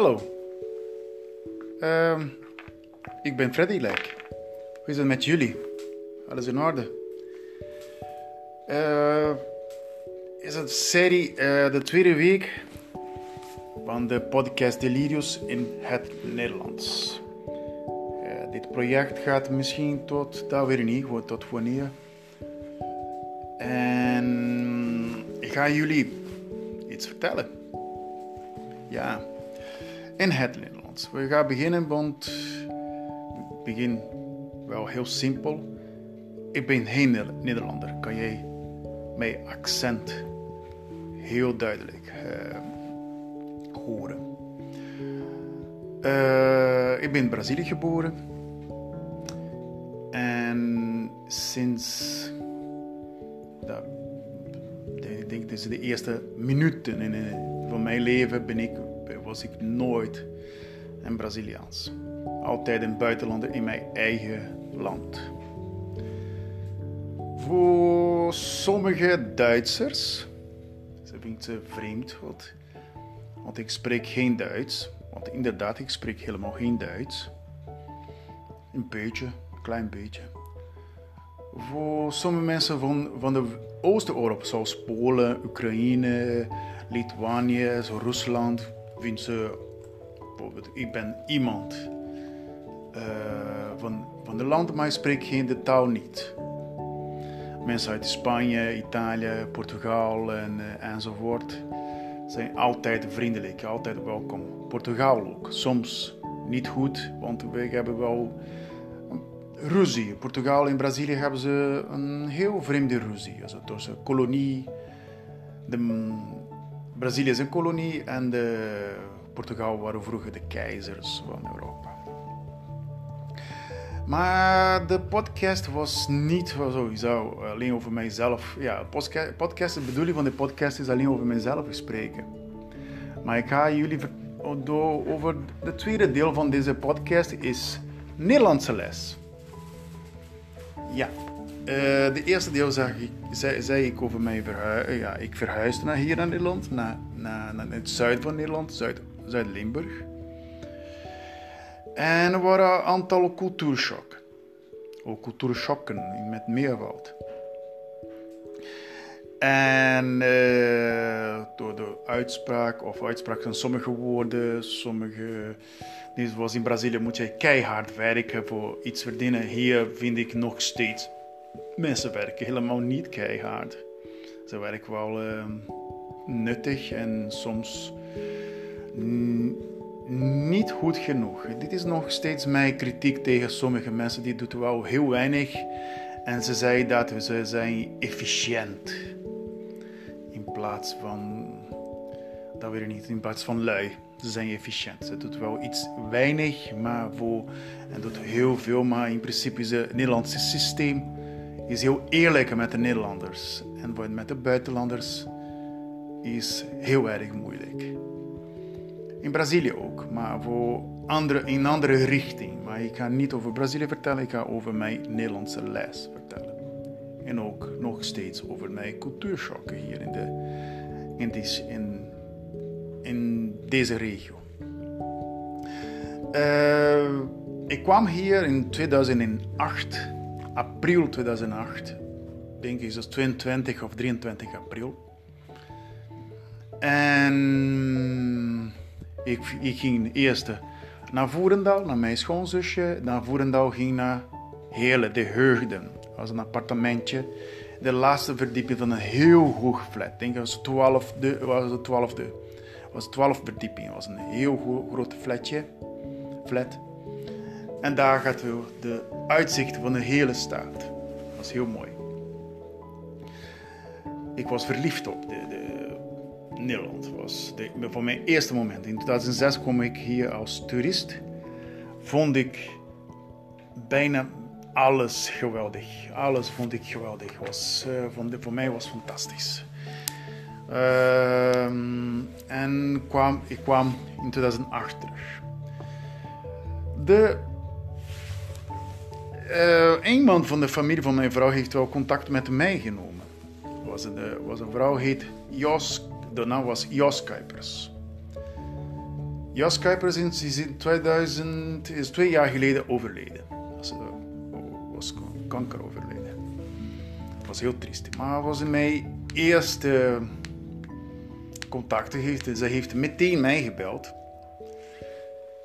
Hallo. Ehm, ik ben Freddy Lek. Hoe is het met jullie? Alles in orde? Eh, is het serie eh, de tweede week van de podcast Delirius in het Nederlands. Eh, dit project gaat misschien tot, dat weet ik niet, tot wanneer. En ik ga jullie iets vertellen. Ja, in het Nederlands. We gaan beginnen, want ik begin wel heel simpel. Ik ben geen Nederlander. Kan jij mijn accent heel duidelijk uh, horen? Uh, ik ben in Brazilië geboren. En sinds dat, ik denk de eerste minuten in, van mijn leven ben ik, was ik nooit een Braziliaans. Altijd een buitenlander in mijn eigen land. Voor sommige Duitsers, ze vindt ze vreemd, want, want ik spreek geen Duits. Want inderdaad, ik spreek helemaal geen Duits. Een beetje, een klein beetje voor sommige mensen van, van de Oost-Europa, zoals Polen, Oekraïne, Litouwanië, Rusland, vinden ze bijvoorbeeld, ik ben iemand uh, van, van de land, maar ik spreek geen de taal niet. Mensen uit Spanje, Italië, Portugal en, uh, enzovoort zijn altijd vriendelijk, altijd welkom. Portugal ook. Soms niet goed, want we hebben wel ruzie. Portugal en Brazilië hebben ze een heel vreemde ruzie. Also tussen kolonie. De, Brazilië is een kolonie en de, Portugal waren vroeger de keizers van Europa. Maar de podcast was niet sowieso alleen over mijzelf. Ja, podcast, de bedoeling van de podcast is alleen over mijzelf spreken. Maar ik ga jullie over het tweede deel van deze podcast is Nederlandse les. Ja. Uh, de eerste deel ik, zei, ik over mijn verhuis. Ja, ik verhuisde naar hier naar Nederland, naar, naar, naar het zuiden van Nederland, Zuid, Zuid-Limburg. En er waren een aantal cultuurschokken. Ook cultuurschokken met meerwoud. En uh, door de uitspraak of uitspraak van sommige woorden, sommige Zoals in Brazilië moet je keihard werken voor iets verdienen. Hier vind ik nog steeds mensen werken helemaal niet keihard. Ze werken wel uh, nuttig en soms niet goed genoeg. Dit is nog steeds mijn kritiek tegen sommige mensen. Die doen wel heel weinig en ze zeggen dat ze zijn efficiënt in plaats van dat ik niet, in plaats van lui. Ze zijn efficiënt. Ze doet wel iets weinig, maar voor, en doet heel veel. Maar in principe is het Nederlandse systeem is heel eerlijk met de Nederlanders. En met de buitenlanders is heel erg moeilijk. In Brazilië ook, maar voor andere, in een andere richting. Maar ik ga niet over Brazilië vertellen, ik ga over mijn Nederlandse les vertellen. En ook nog steeds over mijn cultuurschokken hier in, de, in, in in deze regio. Uh, ik kwam hier in 2008, april 2008, denk ik, is 22 of 23 april. En ik, ik ging eerst naar Voerendaal, naar mijn schoonzusje. Naar Voerendaal ging naar Hele, de Heugden. Dat was een appartementje. De laatste verdieping van een heel hoog flat. Ik denk dat was de 12e. Was de 12e was 12 verdiepingen. Het was een heel groot flatje. Flat. En daar gaat we de uitzicht van de hele stad. Dat was heel mooi. Ik was verliefd op de, de Nederland. Was de, van mijn eerste moment. In 2006 kwam ik hier als toerist. Vond ik bijna alles geweldig. Alles vond ik geweldig. Was, uh, voor mij was fantastisch. Uh, en kwam, ik kwam in 2008 terug. De, uh, iemand van de familie van mijn vrouw heeft wel contact met mij genomen. Was, een, was een vrouw, heet Jos, de naam was Jos Kuipers. Jas Kuipers is in 2000, is twee jaar geleden overleden. Was, uh, was kanker overleden. Was heel triest. Maar was in mijn eerste contacten heeft, ze heeft meteen mij gebeld.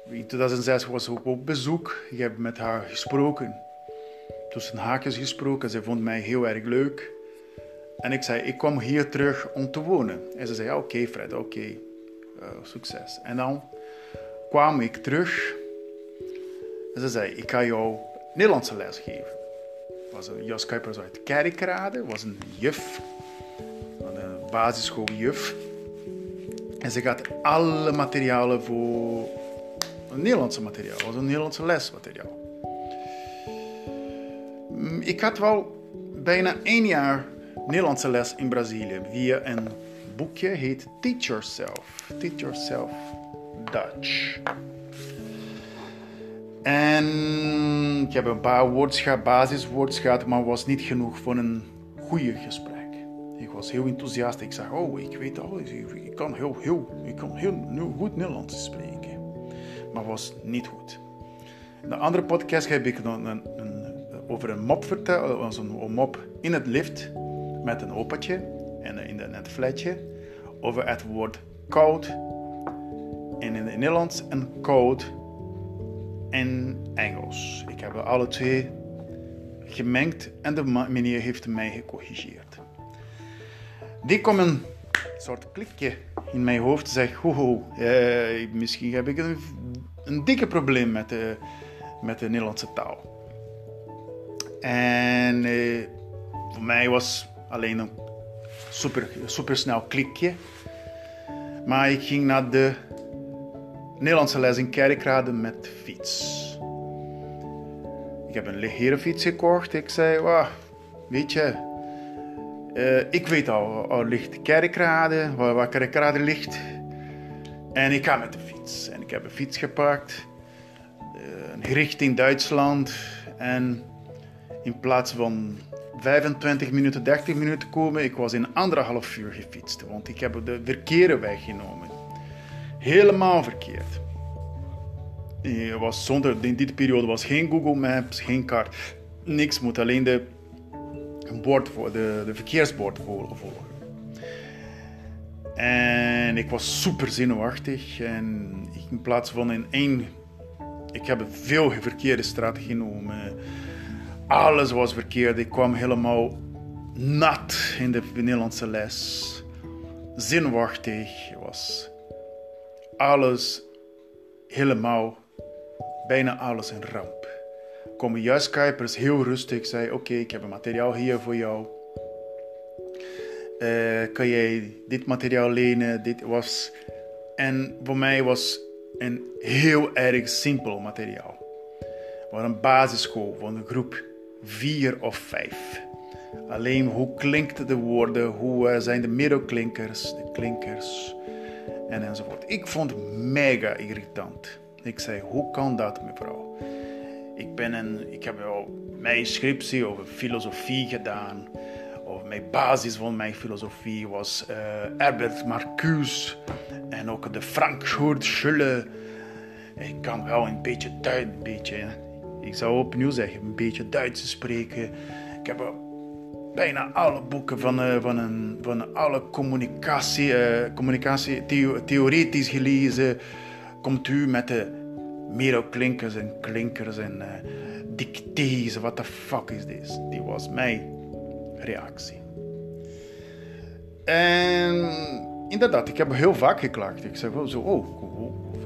In 2006 was ze ook op bezoek. Ik heb met haar gesproken. Tussen haakjes gesproken. Ze vond mij heel erg leuk. En ik zei, ik kom hier terug om te wonen. En ze zei, oké Fred, oké. Eh, succes. En dan kwam ik terug. En ze zei, ik ga jou Nederlandse les geven. was een Jos Kuipers uit Kerkrade. was een juf. Een basisschooljuf. En ze gaat alle materialen voor een Nederlandse materiaal. was een Nederlandse lesmateriaal. Mm, ik had wel bijna één jaar Nederlandse les in Brazilië via een boekje heet Teach Yourself. Teach Yourself Dutch. En ik heb een paar woords gehad, gehad, maar was niet genoeg voor een goede gesprek. Ik was heel enthousiast. Ik zeg, oh, ik weet alles. Ik kan heel, heel, ik kan heel goed Nederlands spreken. Maar was niet goed. In de andere podcast heb ik een, een, over een mop verteld. Een mop in het lift met een opatje en in het flatje. Over het woord koud in het Nederlands en koud in Engels. Ik heb alle twee gemengd en de meneer heeft mij gecorrigeerd. Die komt een soort klikje in mijn hoofd. Zeg, ho, ho eh, misschien heb ik een, een dikke probleem met de, met de Nederlandse taal. En eh, voor mij was alleen een super, super snel klikje. Maar ik ging naar de Nederlandse les in Kerkrade met fiets. Ik heb een legere fiets gekocht. Ik zei, wow, weet je, uh, ik weet al, al ligt Kerkrade, waar, waar Kerkrade ligt. En ik ga met de fiets. En ik heb een fiets gepakt, uh, richting Duitsland. En in plaats van 25 minuten, 30 minuten komen, ik was in anderhalf uur gefietst. Want ik heb de verkeerde weg genomen. Helemaal verkeerd. Was zonder, in die periode was geen Google Maps, geen kaart, niks. Moet alleen de bord de, de verkeersbord volgen. En ik was super zenuwachtig. En in plaats van in één. Ik heb veel verkeerde straat genomen. Alles was verkeerd. Ik kwam helemaal nat in de Nederlandse les. Zenuwachtig. was alles helemaal, bijna alles een ramp komen juist Kuipers heel rustig. Zei: Oké, ik heb een materiaal hier voor jou. Uh, kan jij dit materiaal lenen? Dit was. En voor mij was een heel erg simpel materiaal. Voor een basisschool, van een groep 4 of 5. Alleen hoe klinkt de woorden, hoe uh, zijn de middelklinkers, de klinkers en enzovoort. Ik vond het mega irritant. Ik zei, hoe kan dat mevrouw? Ik, ben een, ik heb wel mijn scriptie over filosofie gedaan. Of mijn basis van mijn filosofie was uh, Herbert Marcuse en ook de Frankfurt Schule. Ik kan wel een beetje Duits, een beetje, ik zou opnieuw zeggen, een beetje Duits spreken. Ik heb bijna alle boeken van, uh, van, een, van alle communicatie, uh, communicatie theoretisch gelezen. Komt u met de klinkers en klinkers en uh, dictées. What the fuck is this? Die was mijn reactie. En inderdaad, ik heb heel vaak geklaagd. Ik zeg wel zo, oh,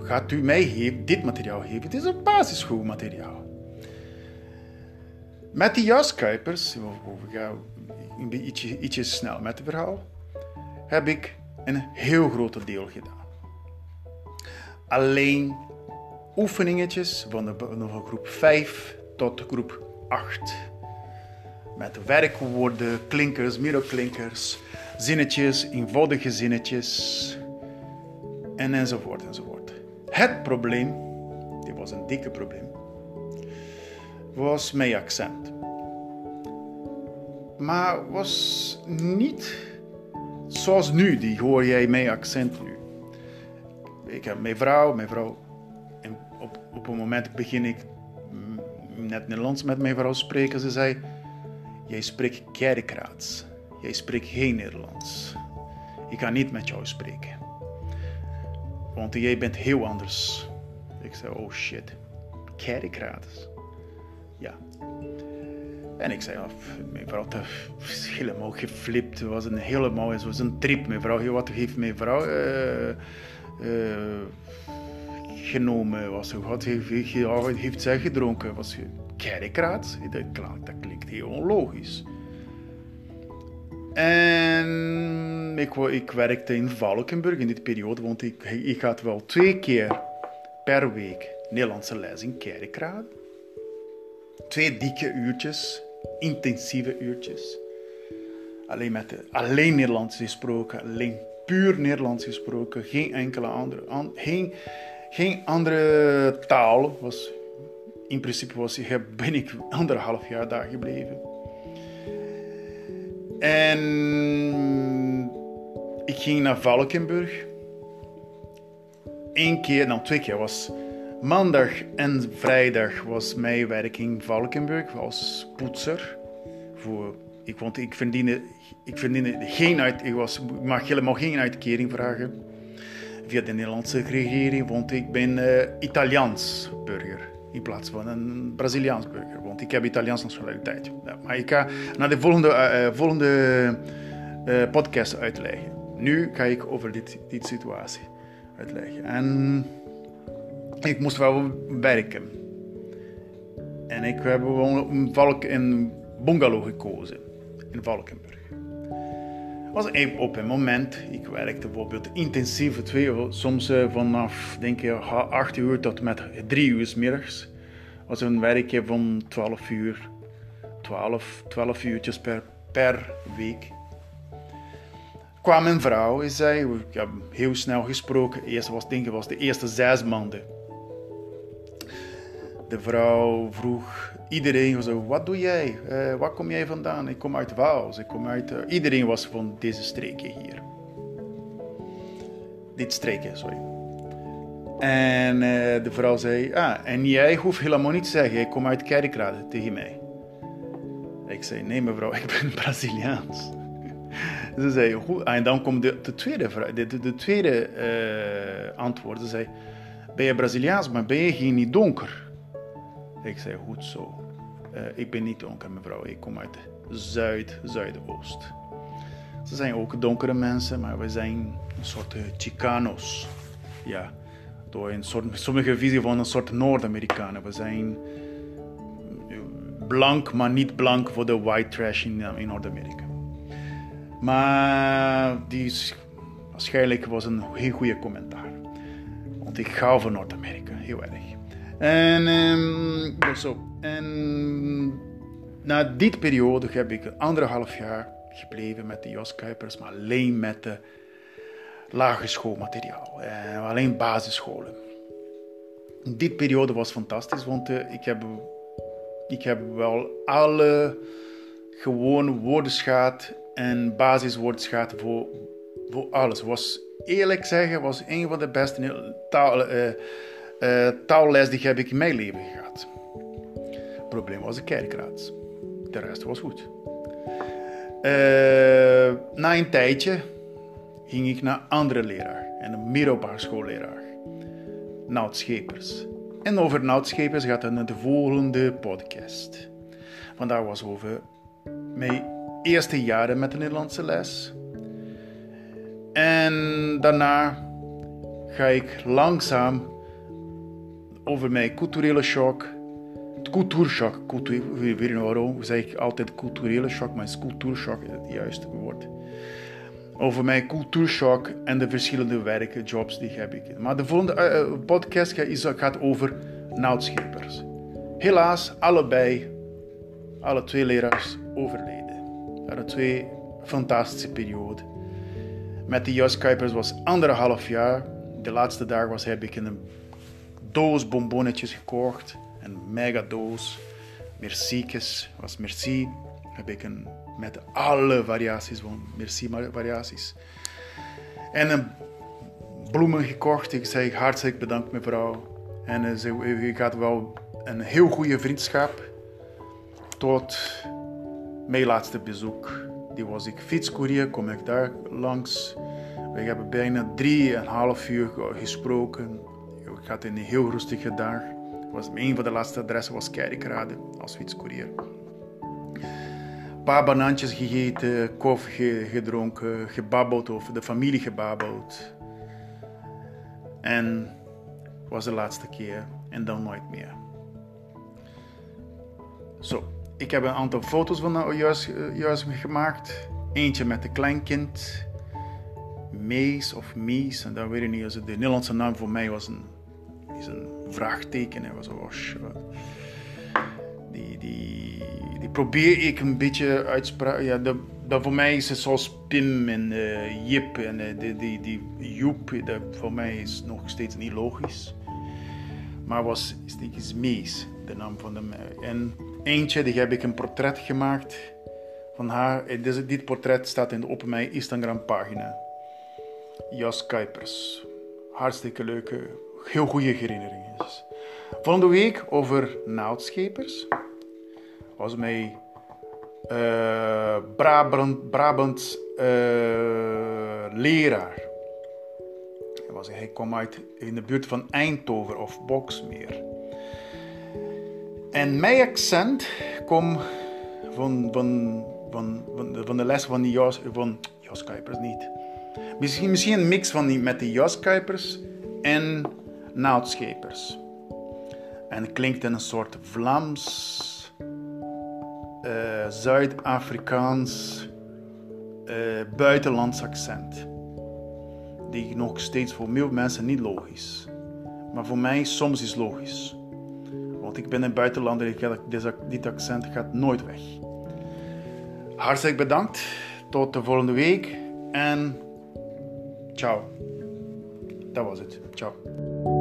gaat u mij dit materiaal geven? Het is een basisschoolmateriaal. Met die jaskuipers, we gaan ietsje, snel met het verhaal, heb ik een heel groot deel gedaan. Alleen oefeningetjes van de, groep 5 tot groep 8. Met werkwoorden, klinkers, middelklinkers, zinnetjes, eenvoudige zinnetjes en enzovoort enzovoort. Het probleem, dit was een dikke probleem, was mijn accent. Maar was niet zoals nu, die hoor jij mijn accent nu. ik heb mijn vrouw, mijn vrouw. En op, op een moment begin ik net Nederlands met mijn vrouw spreken. Ze zei: Jij spreekt kerkraats. Jij spreekt geen Nederlands. Ik kan niet met jou spreken. Want jij bent heel anders. Ik zei: Oh shit. Kerkraats. Ja. En ik zei, oh, mijn vrouw was helemaal geflipt. Het was een helemaal het was een trip. Mijn vrouw, wat heeft mijn vrouw uh, genomen? Was, wat heeft, heeft zij gedronken? Was kerkraad? Dat, dat klinkt heel onlogisch. En ik, ik werkte in Valkenburg in die periode, want ik, ik had wel twee keer per week Nederlandse les in kerkraad. Twee dikke uurtjes intensieve uurtjes. Alleen, met alleen Nederlands gesproken, alleen puur Nederlands gesproken, geen enkele andere, geen, geen andere taal. Was, in principe was, ben ik anderhalf jaar daar gebleven. En ik ging naar Valkenburg. Eén keer, nou twee keer was Maandag en vrijdag was mijn werk in Valkenburg als poetser. Voor, ik, want ik verdiende, ik verdiende geen uit, ik, was, mag helemaal geen uitkering vragen via de Nederlandse regering, want ik ben uh, Italiaans burger in plaats van een Braziliaans burger, want ik heb Italiaans nationaliteit. Maar ik ga naar de volgende, uh, volgende uh, podcast uitleggen. Nu ga ik over dit, dit situatie uitleggen. En ik moest wel werken. En ik heb gewoon een, valk, een bungalow gekozen in Valkenburg. was op een moment, ik werkte bijvoorbeeld intensief twee soms eh, vanaf denk ik 8 uur tot met 3 uur middags. was een werkje van 12 uur, 12, 12 uurtjes per, per week. kwam een vrouw en zei, ik heb heel snel gesproken, eerst was denk ik was de eerste zes maanden de vrouw vroeg iedereen, zo, wat doe jij? Uh, waar kom jij vandaan? Ik kom uit Waals. Ik kom uit, uh, iedereen was van deze streken hier. Dit streken, sorry. En uh, de vrouw zei, ah, en jij hoeft helemaal niet te zeggen, ik kom uit Kerkrade tegen mij. Ik zei, nee mevrouw, ik ben Braziliaans. Ze zei, goed. En dan komt de, de tweede, de, de, de tweede antwoord. Ze zei, ben je Braziliaans, maar ben je hier niet donker? Ik zei, goed zo. Uh, ik ben niet donker, mevrouw. Ik kom uit Zuid-Zuidoost. Ze zijn ook donkere mensen, maar we zijn een soort uh, Chicanos. Ja, door een soort, sommige visie van een soort Noord-Amerikanen. We zijn eh, blank, maar niet blank voor de white trash in, in Noord-Amerika. Maar die waarschijnlijk was een heel goede commentaar. Want ik hou van Noord-Amerika, heel erg. En zo. En na die periode heb ik anderhalf jaar gebleven met de Jos Kuipers, maar alleen met de lagere schoolmateriaal. Eh, alleen basisscholen. Die periode was fantastisch, want uh, ik, heb, ik heb wel alle gewone woordenschat en basiswoordenschat voor, voor alles. Was eerlijk zeggen, was een van de beste taal. Uh, uh, taalles die heb ik in mijn leven gehad. Het probleem was de kerkraad. De rest was goed. Uh, na een tijdje ging ik naar andere leraar. En een middelbare schoolleraar. Nout Schepers. En over Nout Schepers gaat het naar de volgende podcast. Vandaar was over mijn eerste jaren met de Nederlandse les. En daarna ga ik langzaam over mijn culturele shock. Cultuurshock. Cultuur, weet je waarom? Zeg ik altijd culturele shock, maar is cultuurshock het juiste woord. Over mijn cultuurshock en de verschillende werken, jobs die heb ik. Maar de volgende uh, podcast gaat over nautschepers. Helaas, allebei, alle twee leraars overleden. Dat waren twee fantastische perioden. Met de Jos Kuipers was anderhalf jaar. De laatste dag was, heb ik in een doos bonbonnetjes gekocht. Een mega doos. Merciekes was merci. Heb ik een, met alle variaties van merci variaties. En een bloemen gekocht. Ik zei hartstikke bedankt mevrouw. En uh, ze, u gaat wel een heel goede vriendschap. Tot mijn laatste bezoek. Die was ik fietscourier, kom ik daar langs. We hebben bijna drieënhalf uur gesproken. Ik had een heel rustige dag. Was, een van de laatste adressen was Kerkrade als fietscourier. Een paar banaantjes gegeten, koffie gedronken, gebabbeld over de familie gebabbeld. En was de laatste keer en dan nooit meer. Zo, ik heb een aantal foto's van juist, juist gemaakt. Eentje met een kleinkind. Mees of Mies, en dan weet ik niet. de Nederlandse naam voor mij was een, is een vraagteken. Hè. Was, oh, die, die, die probeer ik een beetje uitspraak. Ja, dat, voor mij is het zoals Pim en uh, Jip en uh, die, die, die Joep. Dat voor mij is nog steeds niet logisch. Maar was is Mees, de naam van de. En eentje, die heb ik een portret gemaakt van haar. Dit portret staat in de, op mijn Instagram pagina. Jas Kuipers. Hartstikke leuke, heel goede herinneringen. Volgende week over naaldschepers. Was mij uh, Brabant, Brabants uh, leraar. Hij, was, kwam uit in de buurt van Eindhoven of Boksmeer. En mijn accent komt van, van, van, van, de les van die Jos, van Jos Kuipers niet. Misschien, misschien een mix van die, met de Jos Kuipers en naaldschepers. En klinkt in een soort Vlaams, uh, Zuid-Afrikaans, uh, buitenlands accent. Die nog steeds voor veel mensen niet logisch. Maar voor mij soms is logisch. Want ik ben een buitenlander, dit accent gaat nooit weg. Hartelijk bedankt. Tot de volgende week. En ciao. Dat was het. Ciao.